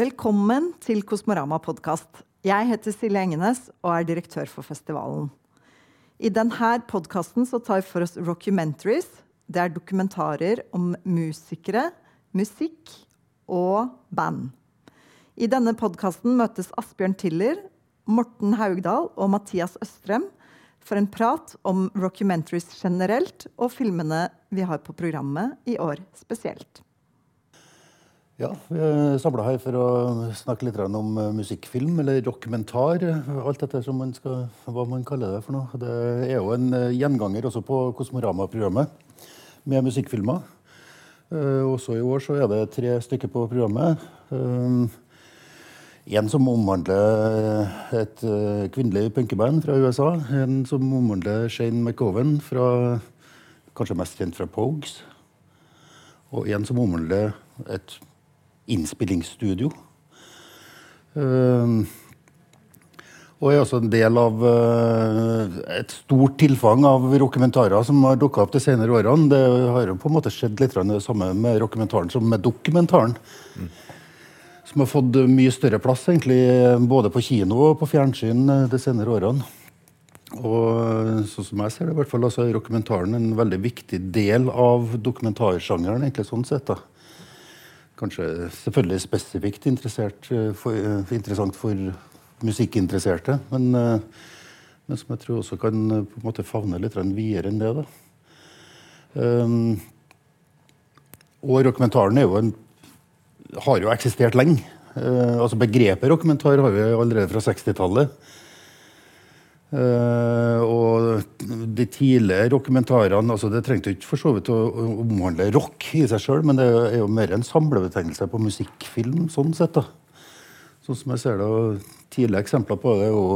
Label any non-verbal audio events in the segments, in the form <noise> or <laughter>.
Velkommen til Kosmorama podkast. Jeg heter Silje Engenes og er direktør for festivalen. I denne podkasten tar vi for oss rockumentaries. Det er dokumentarer om musikere, musikk og band. I denne podkasten møtes Asbjørn Tiller, Morten Haugdal og Mathias Østrem for en prat om rockumentaries generelt og filmene vi har på programmet i år spesielt. Ja, Vi er samla her for å snakke litt om musikkfilm, eller dokumentar. Alt dette som man skal, hva man kaller det for noe. Det er jo en gjenganger også på Kosmorama-programmet med musikkfilmer. Også i år så er det tre stykker på programmet. En som omhandler et kvinnelig punkeband fra USA. En som omhandler Shane McGowan, fra, kanskje mest kjent fra Pogues. Og en som omhandler et innspillingsstudio. Og er også en del av et stort tilfang av dokumentarer som har dukka opp de senere årene. Det har jo på en måte skjedd litt det samme med dokumentaren som med dokumentaren. Mm som har fått mye større plass egentlig, både på kino og på fjernsyn de senere årene. Og sånn som jeg ser det, i hvert fall, altså, er dokumentaren en veldig viktig del av dokumentarsjangeren. egentlig sånn sett da. Kanskje selvfølgelig spesifikt for, interessant for musikkinteresserte, men, men, som jeg tror også kan på en måte favne litt videre enn det. da. Um, og dokumentaren jo en har jo eksistert lenge. Uh, altså Begrepet dokumentar har vi allerede fra 60-tallet. Uh, og de tidlige rockumentarene altså Det trengte ikke for så vidt å, å omhandle rock i seg sjøl, men det er jo mer en samlebetegnelse på musikkfilm. sånn sett da. Sånn som jeg ser det, og Tidlige eksempler på det er jo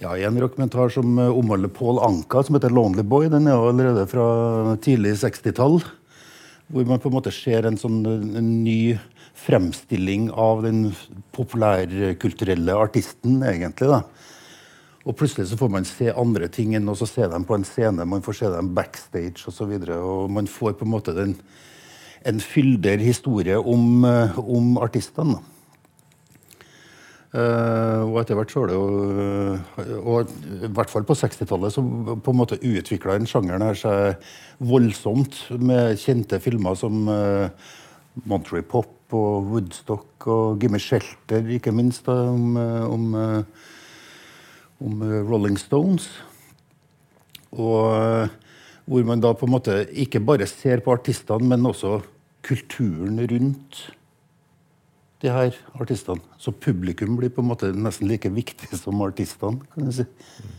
ja, en dokumentar som omhandler Paul Anka, som heter 'Lonely Boy'. Den er jo allerede fra tidlig 60-tall. Hvor man på en måte ser en sånn en ny fremstilling av den populærkulturelle artisten, egentlig. da. Og plutselig så får man se andre ting enn å se dem på en scene. Man får se dem backstage osv. Og, så videre, og man får på en måte den, en fylder historie om, om artistene. Uh, og etter hvert så har det jo Og i hvert fall på 60-tallet så på en måte utvikla den sjangeren her seg voldsomt med kjente filmer som uh, Monterey Pop og Woodstock og Gimme Shelter, ikke minst, da, om, om, om Rolling Stones. Og hvor man da på en måte ikke bare ser på artistene, men også kulturen rundt de her artistene. Så publikum blir på en måte nesten like viktig <laughs> som artistene. kan jeg si. Mm.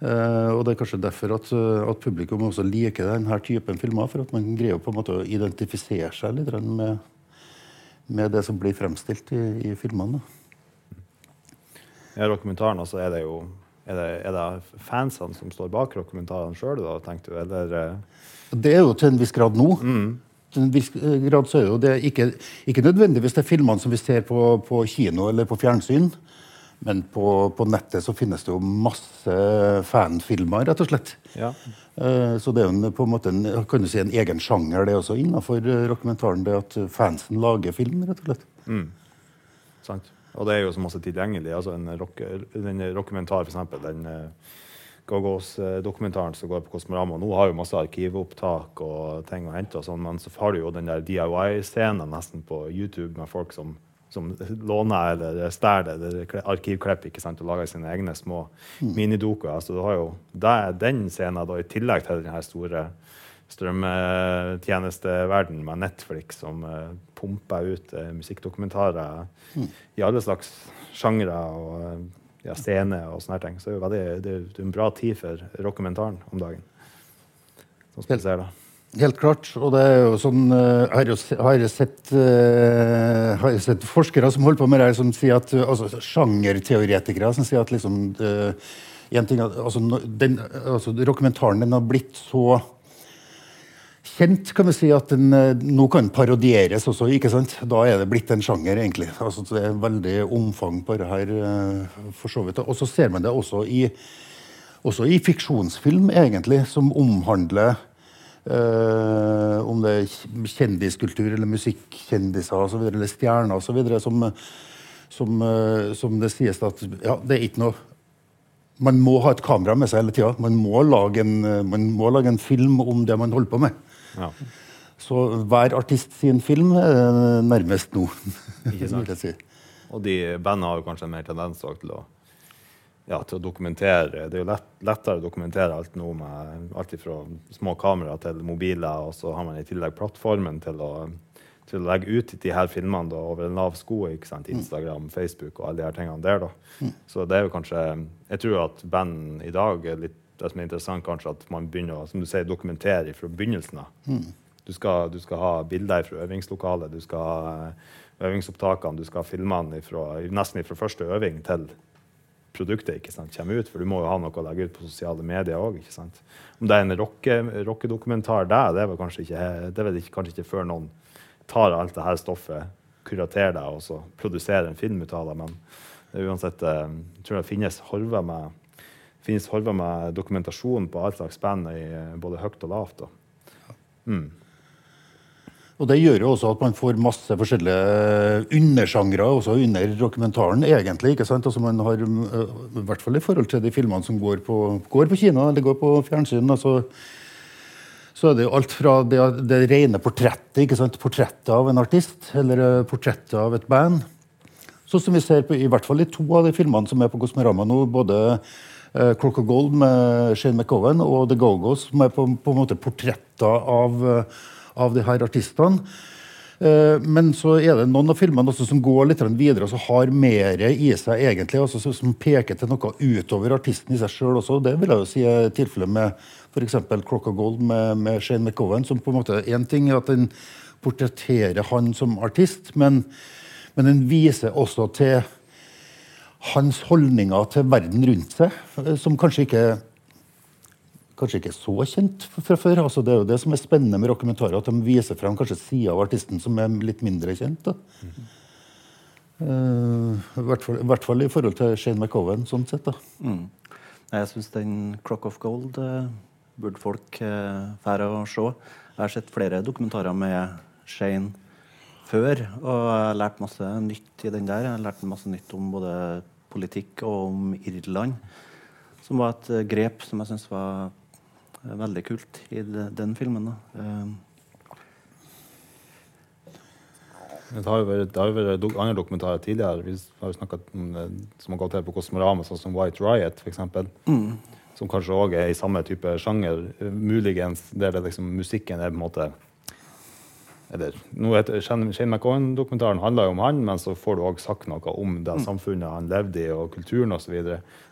Uh, og Det er kanskje derfor at, at, publikum også liker denne typen filmer. For at man greier på en måte å identifisere seg litt med, med det som blir fremstilt i, i filmene. I dokumentaren også er det jo er det, er det fansene som står bak dokumentaren sjøl, tenkte du? Eller? Eh? Det er jo til en viss grad nå. Mm til en viss grad så er jo det ikke, ikke nødvendigvis det filmene som vi ser på, på kino eller på fjernsyn. Men på, på, nettet så finnes det jo masse fanfilmer, rett og slett. Ja. Uh, så det er jo på en måte en, kan du si, en egen sjanger det også innenfor uh, dokumentaren. Det at fansen lager film, rett og slett. Mm. Sant. Og det er jo så masse tilgjengelig. altså En rock, den dokumentar, for eksempel, den uh, Gogos-dokumentaren som går på Kosmorama. Nå har jo masse arkivopptak og ting å hente, og sånn, men så har du jo den der DIY-scenen nesten på YouTube med folk som, som låner eller stjeler arkivklipp ikke sant, og lager sine egne små mm. minidokuer. Altså, du har jo der, den scenen da, i tillegg til den store strømmetjenesteverden med Netflix som uh, pumper ut uh, musikkdokumentarer mm. i alle slags sjangre. og uh, ja, scene og sånne ting. Så det er, veldig, det er en bra tid for rockumentaren om dagen. Som helt, ser, helt klart. Og det er jo sånn uh, Har jeg sett, uh, har jeg sett forskere som holder på med det, som sier at altså, Sjangerteoretikere som sier at liksom uh, en ting, altså, den, altså, Rockementaren den har blitt så kjent, kan vi si, at den eh, nå kan parodieres også. ikke sant? Da er det blitt en sjanger, egentlig. Altså, det er veldig omfang på det her, eh, for så vidt. Og så ser man det også i, også i fiksjonsfilm, egentlig, som omhandler Uh, om det er kjendiskultur eller musikkjendiser videre, eller stjerner osv. Som, som, som det sies at ja, det er ikke noe Man må ha et kamera med seg hele tida. Man, man må lage en film om det man holder på med. Ja. Så hver artist sin film er nærmest nå. <laughs> Sant? si. Og de bandene har jo kanskje mer tendens til å ja, til å dokumentere. Det er jo lett, lettere å dokumentere alt nå med alt fra små kameraer til mobiler, og så har man i tillegg plattformen til å, til å legge ut de her filmene da, over en lav sko. ikke sant? Mm. Instagram. Facebook og alle de her tingene der. da. Mm. Så det er jo kanskje Jeg tror at band i dag er litt det som er interessant, kanskje at man begynner å som du sier, dokumentere fra begynnelsen av. Mm. Du, du, skal ha bilder fra øvingslokalet, du skal ha øvingsopptakene, du skal ha filmene nesten fra første øving til produktet ikke sant, kommer ut. For du må jo ha noe å legge ut på sosiale medier òg. Om det er en rockedokumentar der, det er vel kanskje ikke, det vel kanskje ikke før noen tar alt det her stoffet, kuraterer det og så produserer en film ut av det. Men det er uansett, eh, jeg tror det finnes horver med, finnes holder med dokumentasjon på all slags band i eh, både høyt og lavt. Mm. Og Det gjør jo også at man får masse forskjellige eh, undersjangre også under dokumentaren. egentlig, ikke sant? Altså man har, eh, I hvert fall i forhold til de filmene som går på, går på kino eller går på fjernsyn. altså så er det jo alt fra det, det rene portrettet, ikke sant? portrettet av en artist eller portrettet av et band. Sånn som vi ser på, i hvert fall i to av de filmene som er på Kosmorama nå. både uh, Clock Gold med Shane McCowan og The Go-Go's, som er på, på en måte portretter av uh, av de her artistene. Eh, men så er det noen av filmene som går litt videre og har mer i seg, egentlig, altså, som peker til noe utover artisten i seg sjøl også. Det vil jeg jo si er tilfellet med f.eks. Crock of Gold med, med, Shane McCowan. som på en måte, en ting er at den portretterer han som artist, men, men den viser også til hans holdninger til verden rundt seg, eh, som kanskje ikke kanskje ikke så kjent fra før. Altså, det er jo det som er spennende med dokumentarer, at de viser frem kanskje sider av artisten som er litt mindre kjent. Mm uh, i, hvert fall, I hvert fall i forhold til Shane McCowan, sånn sett. da. Mm. Jeg syns den Crock of Gold uh, burde folk uh, fære å se. Jeg har sett flere dokumentarer med Shane før, og jeg har lært masse nytt i den der. Jeg har lært masse nytt om både politikk og om Irland, som var et grep som jeg syns var veldig kult i den filmen. da. det har jo vært, det har vært andre dokumentarer tidligere vi har jo snakket om som har gått her på Kosmorama, sånn som White Riot f.eks. Mm. Som kanskje òg er i samme type sjanger. Muligens der det liksom, musikken er på en måte eller, nå heter, Shane McCoy-dokumentaren handler jo om han, men så får du òg sagt noe om det mm. samfunnet han levde i, og kulturen osv.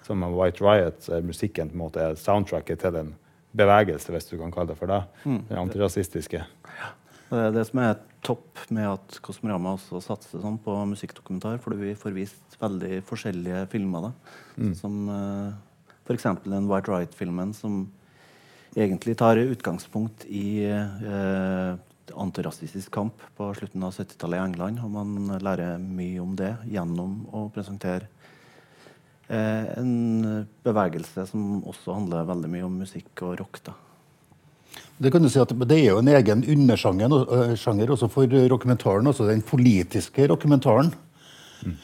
Som med White Riot er musikken på en måte er soundtracket til den bevegelse, hvis du kan kalle det for det. Mm. Den antirasistiske. Ja. Det er det som er topp med at Kosmorama også satser sånn på musikkdokumentar, for vi får vist veldig forskjellige filmer. da. Mm. Som uh, eh, f.eks. den White Riot-filmen som egentlig tar utgangspunkt i uh, antirasistisk kamp på slutten av 70-tallet i England. Og man lærer mye om det gjennom å presentere Eh, en bevegelse som også handler veldig mye om musikk og rock. da. Det kan du si at det er jo en egen undersjanger eh, også for dokumentaren, altså den politiske dokumentaren. Mm.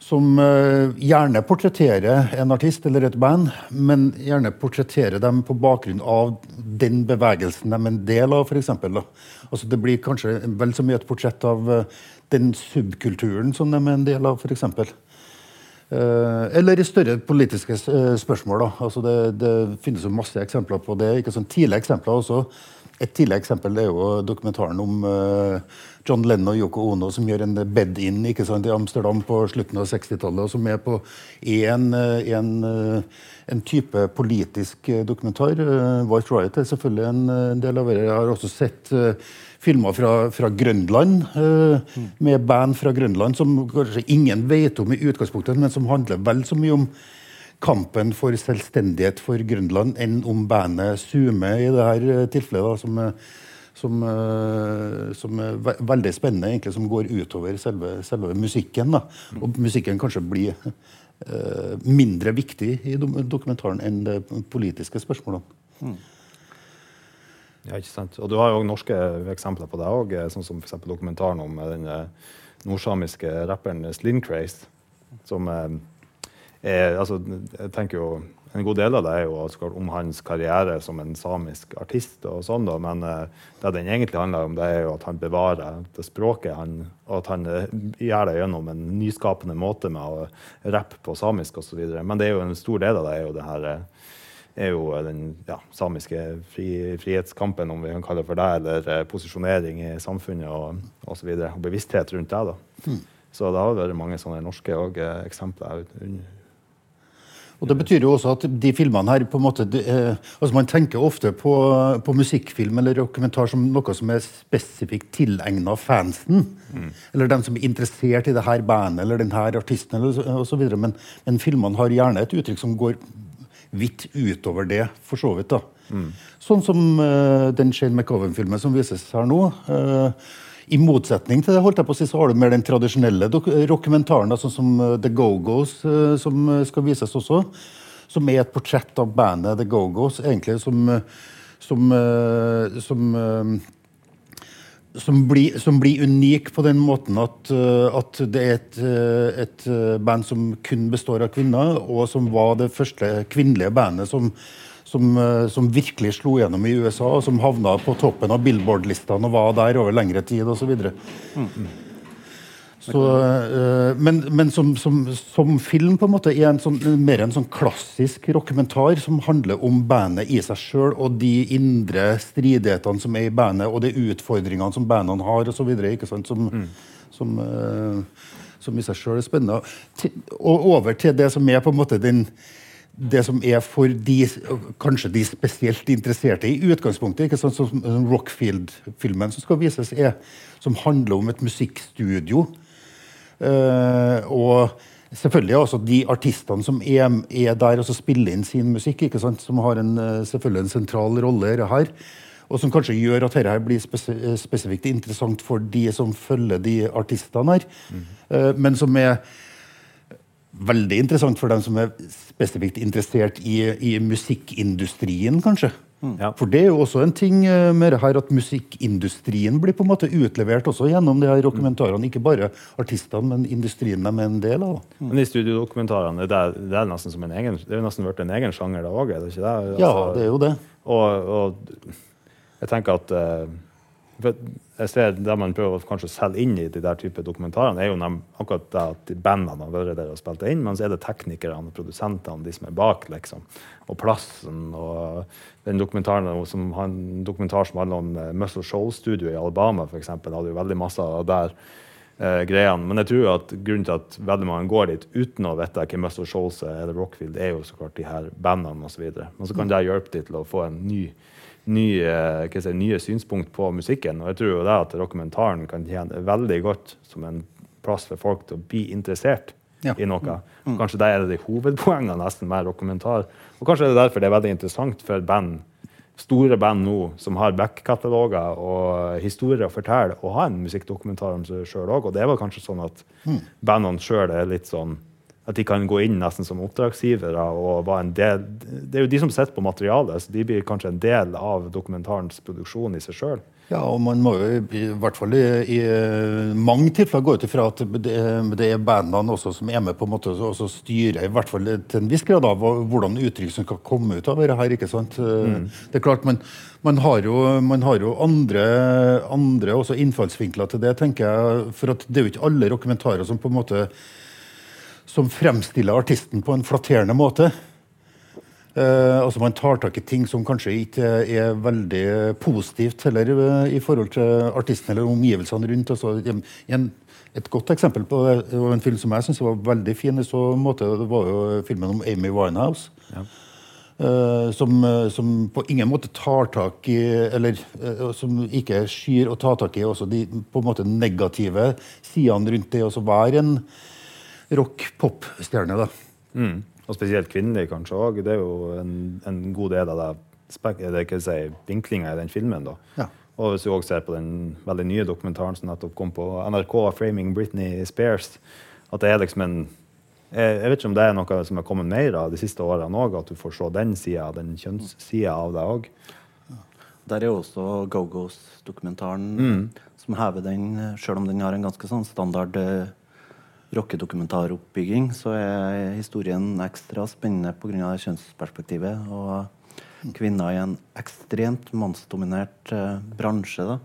Som uh, gjerne portretterer en artist eller et band, men gjerne portretterer dem på bakgrunn av den bevegelsen de er en del av. Eksempel, altså det blir kanskje vel så mye et portrett av uh, den subkulturen som de er en del av. Eksempel. Eh, eller i større politiske eh, spørsmål. Altså det, det, finnes jo masse eksempler på det. ikke sånn Tidlige eksempler også. Et tidligere eksempel er jo dokumentaren om uh, John Lennon og Yoko Ono som gjør en bed-in i Amsterdam på slutten av 60-tallet. og Som er på en, en, en type politisk dokumentar. White Riot er selvfølgelig en, en del av det. Jeg har også sett filmer fra, fra Grønland, mm. med band fra Grønland som kanskje ingen vet om i utgangspunktet, men som handler vel så mye om kampen for selvstendighet for Grønland enn om bandet Sume i dette eh, tilfellet. Da, som, som, uh, som, er veldig spennende, egentlig, som går utover selve, selve musikken. Da. Og musikken kanskje blir uh, mindre viktig i dokumentaren enn de politiske spørsmålene. Mm. Ja, ikke sant? Og du har jo norske eksempler på det òg, sånn som for dokumentaren om den eh, nordsamiske rapperen Slim Som eh, er Altså, jeg tenker jo en god del av det er jo om hans karriere som en samisk artist. og sånn da, Men uh, det den egentlig handler om, det er jo at han bevarer det språket. Han, og at han uh, gjør det gjennom en nyskapende måte med å rappe på samisk osv. Men det er jo en stor del av det er jo det her er jo den ja, samiske fri, frihetskampen, om vi kan kalle det for det, eller posisjonering i samfunnet og osv. Og, og bevissthet rundt det. da. Mm. Så det har vært mange sånne norske eksempler og Det betyr jo også at de filmene her på en måte, de, eh, altså Man tenker ofte på, på, musikkfilm eller dokumentar som noe som er spesifikt tilegna fansen. Mm. Eller dem som er interessert i det her bandet eller den her artisten. eller osv. Men, men filmene har gjerne et uttrykk som går vidt utover det, for så vidt. da. Mm. Sånn som uh, den Shane McCoven-filmen som vises her nå. Uh, i motsetning til det holdt jeg på å si, så har du mer den tradisjonelle dokumentaren, sånn som uh, The Go-Go's, uh, som uh, skal vises også. Som er et portrett av bandet The Go-Go's, egentlig som, som, som som blir, som blir, unik på den måten at, at det er et, et, band som kun består av kvinner, og som var det første kvinnelige bandet som, som, eh, som, virkelig slo gjennom i USA, og som havna på toppen av Billboard-listene og var der over lengre tid osv. så. Uh, men, men som, som, som, film på en måte er en sånn, mer en sånn klassisk rockementar som handler om bandet i seg sjøl og de indre stridighetene som er i bandet, og de utfordringene som bandene har osv. Som, mm. som, uh, som i seg sjøl er spennende. Og over til det som er på en måte den det som er for de, kanskje de spesielt interesserte i utgangspunktet. ikke sånn som Rockfield-filmen som skal vises, er, som handler om et musikkstudio. Uh, og selvfølgelig også de artistene som er, er der og spiller inn sin musikk, ikke sant? som har en, eh, selvfølgelig en sentral rolle her. Og som kanskje gjør at dette blir spesifikt interessant for de som følger de artistene her. Mm. Uh, men som er veldig interessant for dem som er spesifikt interessert i, i musikkindustrien, kanskje. Mm. Ja. For det er jo også en ting eh, med det her at musikkindustrien blir på en måte utlevert også gjennom de her dokumentarene. Ikke bare artistene, men industrien de er en del av. Mm. Men de studiodokumentarene, det er, det er nesten som en egen, det er nesten blitt en egen sjanger da òg, er det ikke det? Altså, ja, det er jo det. Og, og jeg tenker at uh, jeg ser Det man prøver kanskje å selge inn i de der type dokumentarene, er jo akkurat det at bandene har vært der og spilt inn, men så er det teknikerne og produsentene, de som er bak, liksom. Og plassen. og den dokumentaren som, En dokumentar som handler om uh, Muscle Shoal Studio i Alabama, f.eks., hadde jo veldig masse av der. Uh, greiene. Men jeg tror at grunnen til at veldig mange går dit uten å vite hvem Muscle Shoals er, eller Rockfield er, jo så klart de her bandene osv. Men så kan det hjelpe dem til å få en ny nye, si, nye synspunkt på musikken. Og jeg tror jo det at dokumentaren kan tjene veldig godt som en plass for folk til å bli interessert ja. i noe. Og Kanskje det er det hovedpoengene nesten med dokumentar. Og kanskje er det derfor det er veldig interessant for band, store band nå som har back-kataloger og historier å fortelle, å ha en musikkdokumentar om seg sjøl òg. Og det er vel kanskje sånn at mm. bandene sjøl er litt sånn at de kan gå inn nesten som oppdragsgivere. og være en del, Det er jo de som sitter på materialet, så de blir kanskje en del av dokumentarens produksjon i seg sjøl. Ja, og man må jo i hvert fall i, i mange tilfeller gå ut ifra at det, det, er bandene også som er med på en måte og styrer i hvert fall til en viss grad av hvordan uttrykk som kan komme ut av dette her. ikke sant? Mm. Det er klart, man, man, har jo, man har jo andre, andre innfallsvinkler til det, tenker jeg. For at det er jo ikke alle dokumentarer som på en måte som fremstiller artisten på en flatterende måte. Uh, altså Man tar tak i ting som kanskje ikke er veldig positivt heller uh, i forhold til artisten eller omgivelsene rundt. Altså, en, et godt eksempel på en film som jeg syns var veldig fin, i så måte, det var jo filmen om Amy Winehouse. Ja. Uh, som, som, på ingen måte tar tak i Eller som ikke skyr å ta tak i også de på en måte negative sidene rundt det å være en rock-pop-stjerne. da. Mm. Og spesielt kvinnelig, kanskje òg. Det er jo en, en, god del av det, det ikke si, vinklinga i den filmen. da. Ja. Og hvis du også ser på den veldig nye dokumentaren som nettopp kom på NRK, 'Framing Britney Spears', at det er liksom en jeg, vet ikke om det er noe som er kommet mer av de siste årene òg, at du får se den sida, den kjønnssida av det òg. Der er jo også Go-Go's-dokumentaren som hever den, sjøl om den har en ganske sånn standard eh, rockedokumentaroppbygging, så er historien ekstra spennende pga. kjønnsperspektivet. Og kvinner i en ekstremt mannsdominert eh, bransje. Da.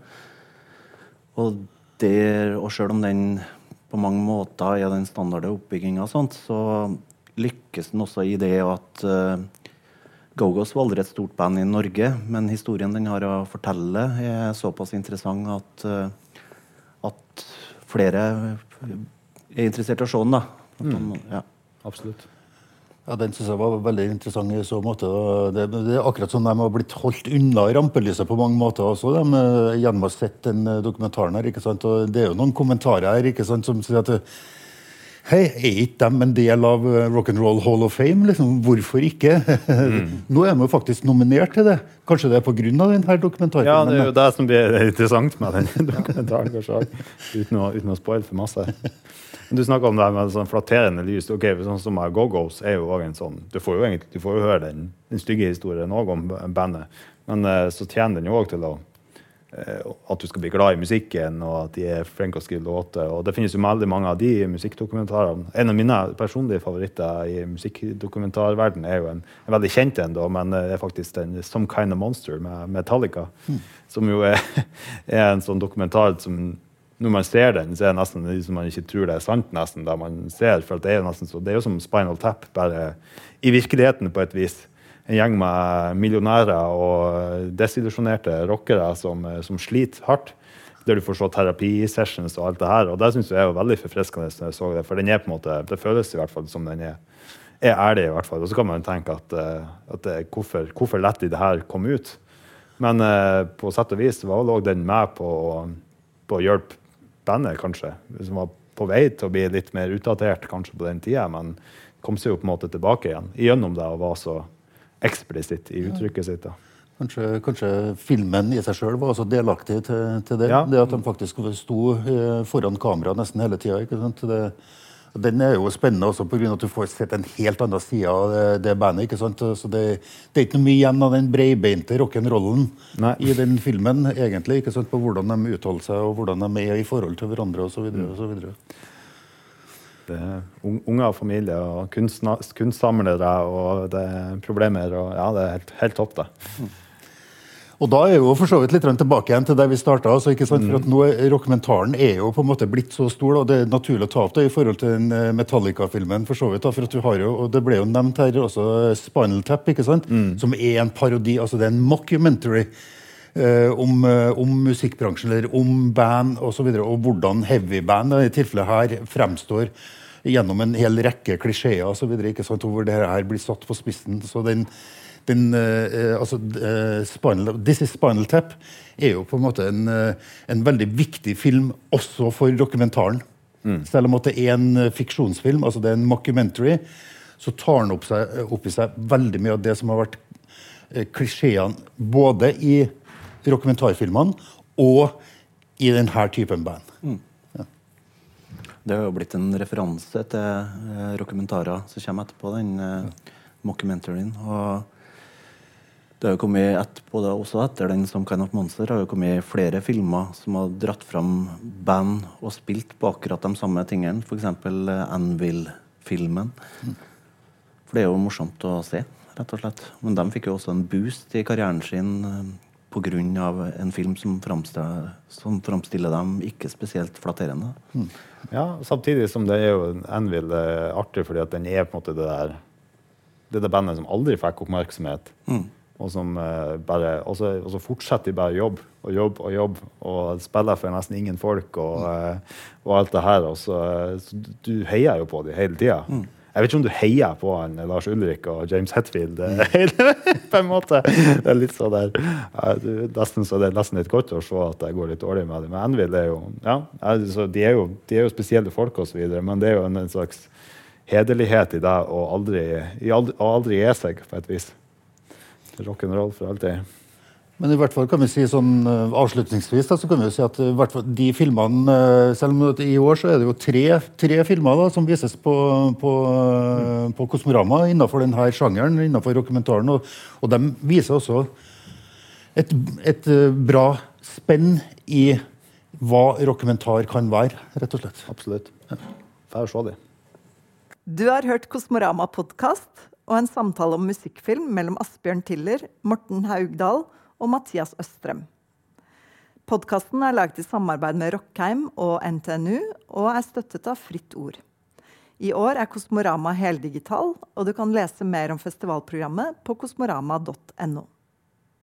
Og, der, og selv om den på mange måter er den standarde oppbygginga, så lykkes den også i det at eh, Go-Go's var aldri et stort band i Norge, men historien den har å fortelle, er såpass interessant at, uh, at flere er interessert i å se den. da. Mm. Ja. Absolutt. Ja, Den synes jeg var veldig interessant i så måte. Det, det, er akkurat som de har blitt holdt unna rampelyset på mange måter også, de, eh, gjennom å ha sett den dokumentaren. her, ikke sant? Og Det er jo noen kommentarer her ikke sant, som sier at Hei, er ikke de en del av Rock'n'Roll Hall of Fame? Liksom, hvorfor ikke? <laughs> Mm. Nå er jo faktisk nominert til det. Kanskje det er pga. denne dokumentaren? Ja, det er jo det som blir interessant med den <laughs> dokumentaren, kanskje, uten å, uten å spoile for masse. Du snakka om det her med sånn flatterende lys. ok, sånn som Go-Go's er jo også en sånn, Du får jo, egentlig, du får jo høre den, den stygge historien òg om bandet, men uh, så tjener den jo òg til å at du skal bli glad i musikken, og at de er flinke å skrive låter. og Det finnes jo veldig mange av de musikkdokumentarene. En av mine personlige favoritter i musikkdokumentarverdenen er jo en, en veldig kjent en, da, men det er faktisk den 'Some Kind of Monster' med Metallica. Mm. Som jo er, <laughs> er en sånn dokumentar som når man ser den, så er det nesten som man ikke tror det er sant. nesten, det man ser, for Det er jo nesten så, det er jo som Spinal Tap, bare i virkeligheten på et vis. En gjeng med millionærer og desillusjonerte rockere som, som, sliter hardt. Der du får se terapisessions og alt det her. og Det syns jeg er jo veldig forfriskende. når jeg så Det for den er på en måte, det føles i hvert fall som den er, er ærlig. i hvert fall. Og så kan man tenke at, eh, at det, hvorfor, hvorfor lett de det her kom ut. Men eh, på sett og vis var også den med på, på å hjelpe bandet, kanskje. Som var på vei til å bli litt mer utdatert kanskje på den tida, men kom seg jo på en måte tilbake igjen gjennom det og var så eksplisitt i uttrykket sitt. da. Kanskje, kanskje, filmen i seg sjøl var også delaktig til, til det. Ja. Det At de faktisk sto eh, foran kamera nesten hele tida. Den er jo spennende også pga. at du får sett en helt annen side av det, det bandet. ikke sant? Så det, det, er ikke noe mye igjen av den breibeinte rock'n'rollen i den filmen. egentlig, ikke sant? På hvordan de uttaler seg og hvordan de er i forhold til hverandre osv. Er unger og familie og kunstsamlere og det er problemer. og ja, Det er helt, helt topp, det. Og da er jo for så vidt litt tilbake igjen til der vi starta. Altså, for at mm. nå Rockementaren er jo på en måte blitt så stor, og det er naturlig å ta opp det i forhold til den eh, Metallica-filmen. for så vidt da, for at du har jo, og Det ble jo nevnt her også Spinal Tap, ikke sant? Mm. som er en parodi. altså Det er en mockumentary. Eh, om, eh, om, musikkbransjen eller om band osv. Og, så videre, og hvordan heavyband i tilfellet her fremstår gjennom en hel rekke klisjeer osv. Hvor det her blir satt på spissen. så den den, uh, altså, uh, Spinal, This is Spinal Tap er jo på en måte en, uh, en veldig viktig film også for dokumentaren. Mm. Selv om det er en fiksjonsfilm, altså det er en mockumentary, så tar den opp, seg, opp, i seg veldig mye av det som har vært klisjeene både i dokumentarfilmene og i denne typen band. Mm. Ja. Det har jo blitt en referanse til eh, dokumentarer som kommer etterpå, den uh, mockumentaryen. Og det har jo kommet etterpå det også etter den som Kind of Monster har jo kommet flere filmer som har dratt fram band og spilt på akkurat de samme tingene. F.eks. Anvil-filmen. Mm. For det er jo morsomt å se, rett og slett. Men de fikk jo også en boost i karrieren sin eh, pga. en film som framstiller, som framstiller dem ikke spesielt flatterende. Mm. Ja, samtidig som det er jo Anvil er artig fordi at den er på en måte det der det er det bandet som aldri fikk oppmerksomhet. Mm og, som, uh, bare, og, så, og så fortsetter de bare å jobbe og jobbe og jobbe og spiller for nesten ingen folk og, uh, og alt det her. Og så, så, du heier jo på dem hele tida. Mm. Jeg vet ikke om du heier på han, Lars Ulrik og James Hetfield. <laughs> Mm. på en måte. Det er litt sånn der, nesten, så det er nesten litt godt å se at det går litt dårlig med dem. Men Anvil er jo ja, altså, de, er jo, de er jo spesielle folk, og så videre, men det er jo en, en slags hederlighet i det å aldri, aldri, aldri gi seg, på et vis rock'n'roll for alltid. Men i hvert fall kan vi si sånn uh, avslutningsvis da, så kan vi si at uh, de filmene uh, Selv om i år så er det jo tre, tre filmer da, som vises på, på, på Kosmorama innenfor denne sjangeren, innenfor dokumentaren. Og, og de viser også et, et eh, bra spenn i hva rockumentar kan være, rett og slett. Absolutt. Får se det. Du har hørt Kosmorama-podkast og en samtale om musikkfilm mellom Asbjørn Tiller, Morten Haugdal og Mathias Østrem. Podkasten er laget i samarbeid med Rockheim og NTNU og er støttet av Fritt Ord. I år er Kosmorama heldigital, og du kan lese mer om festivalprogrammet på kosmorama.no.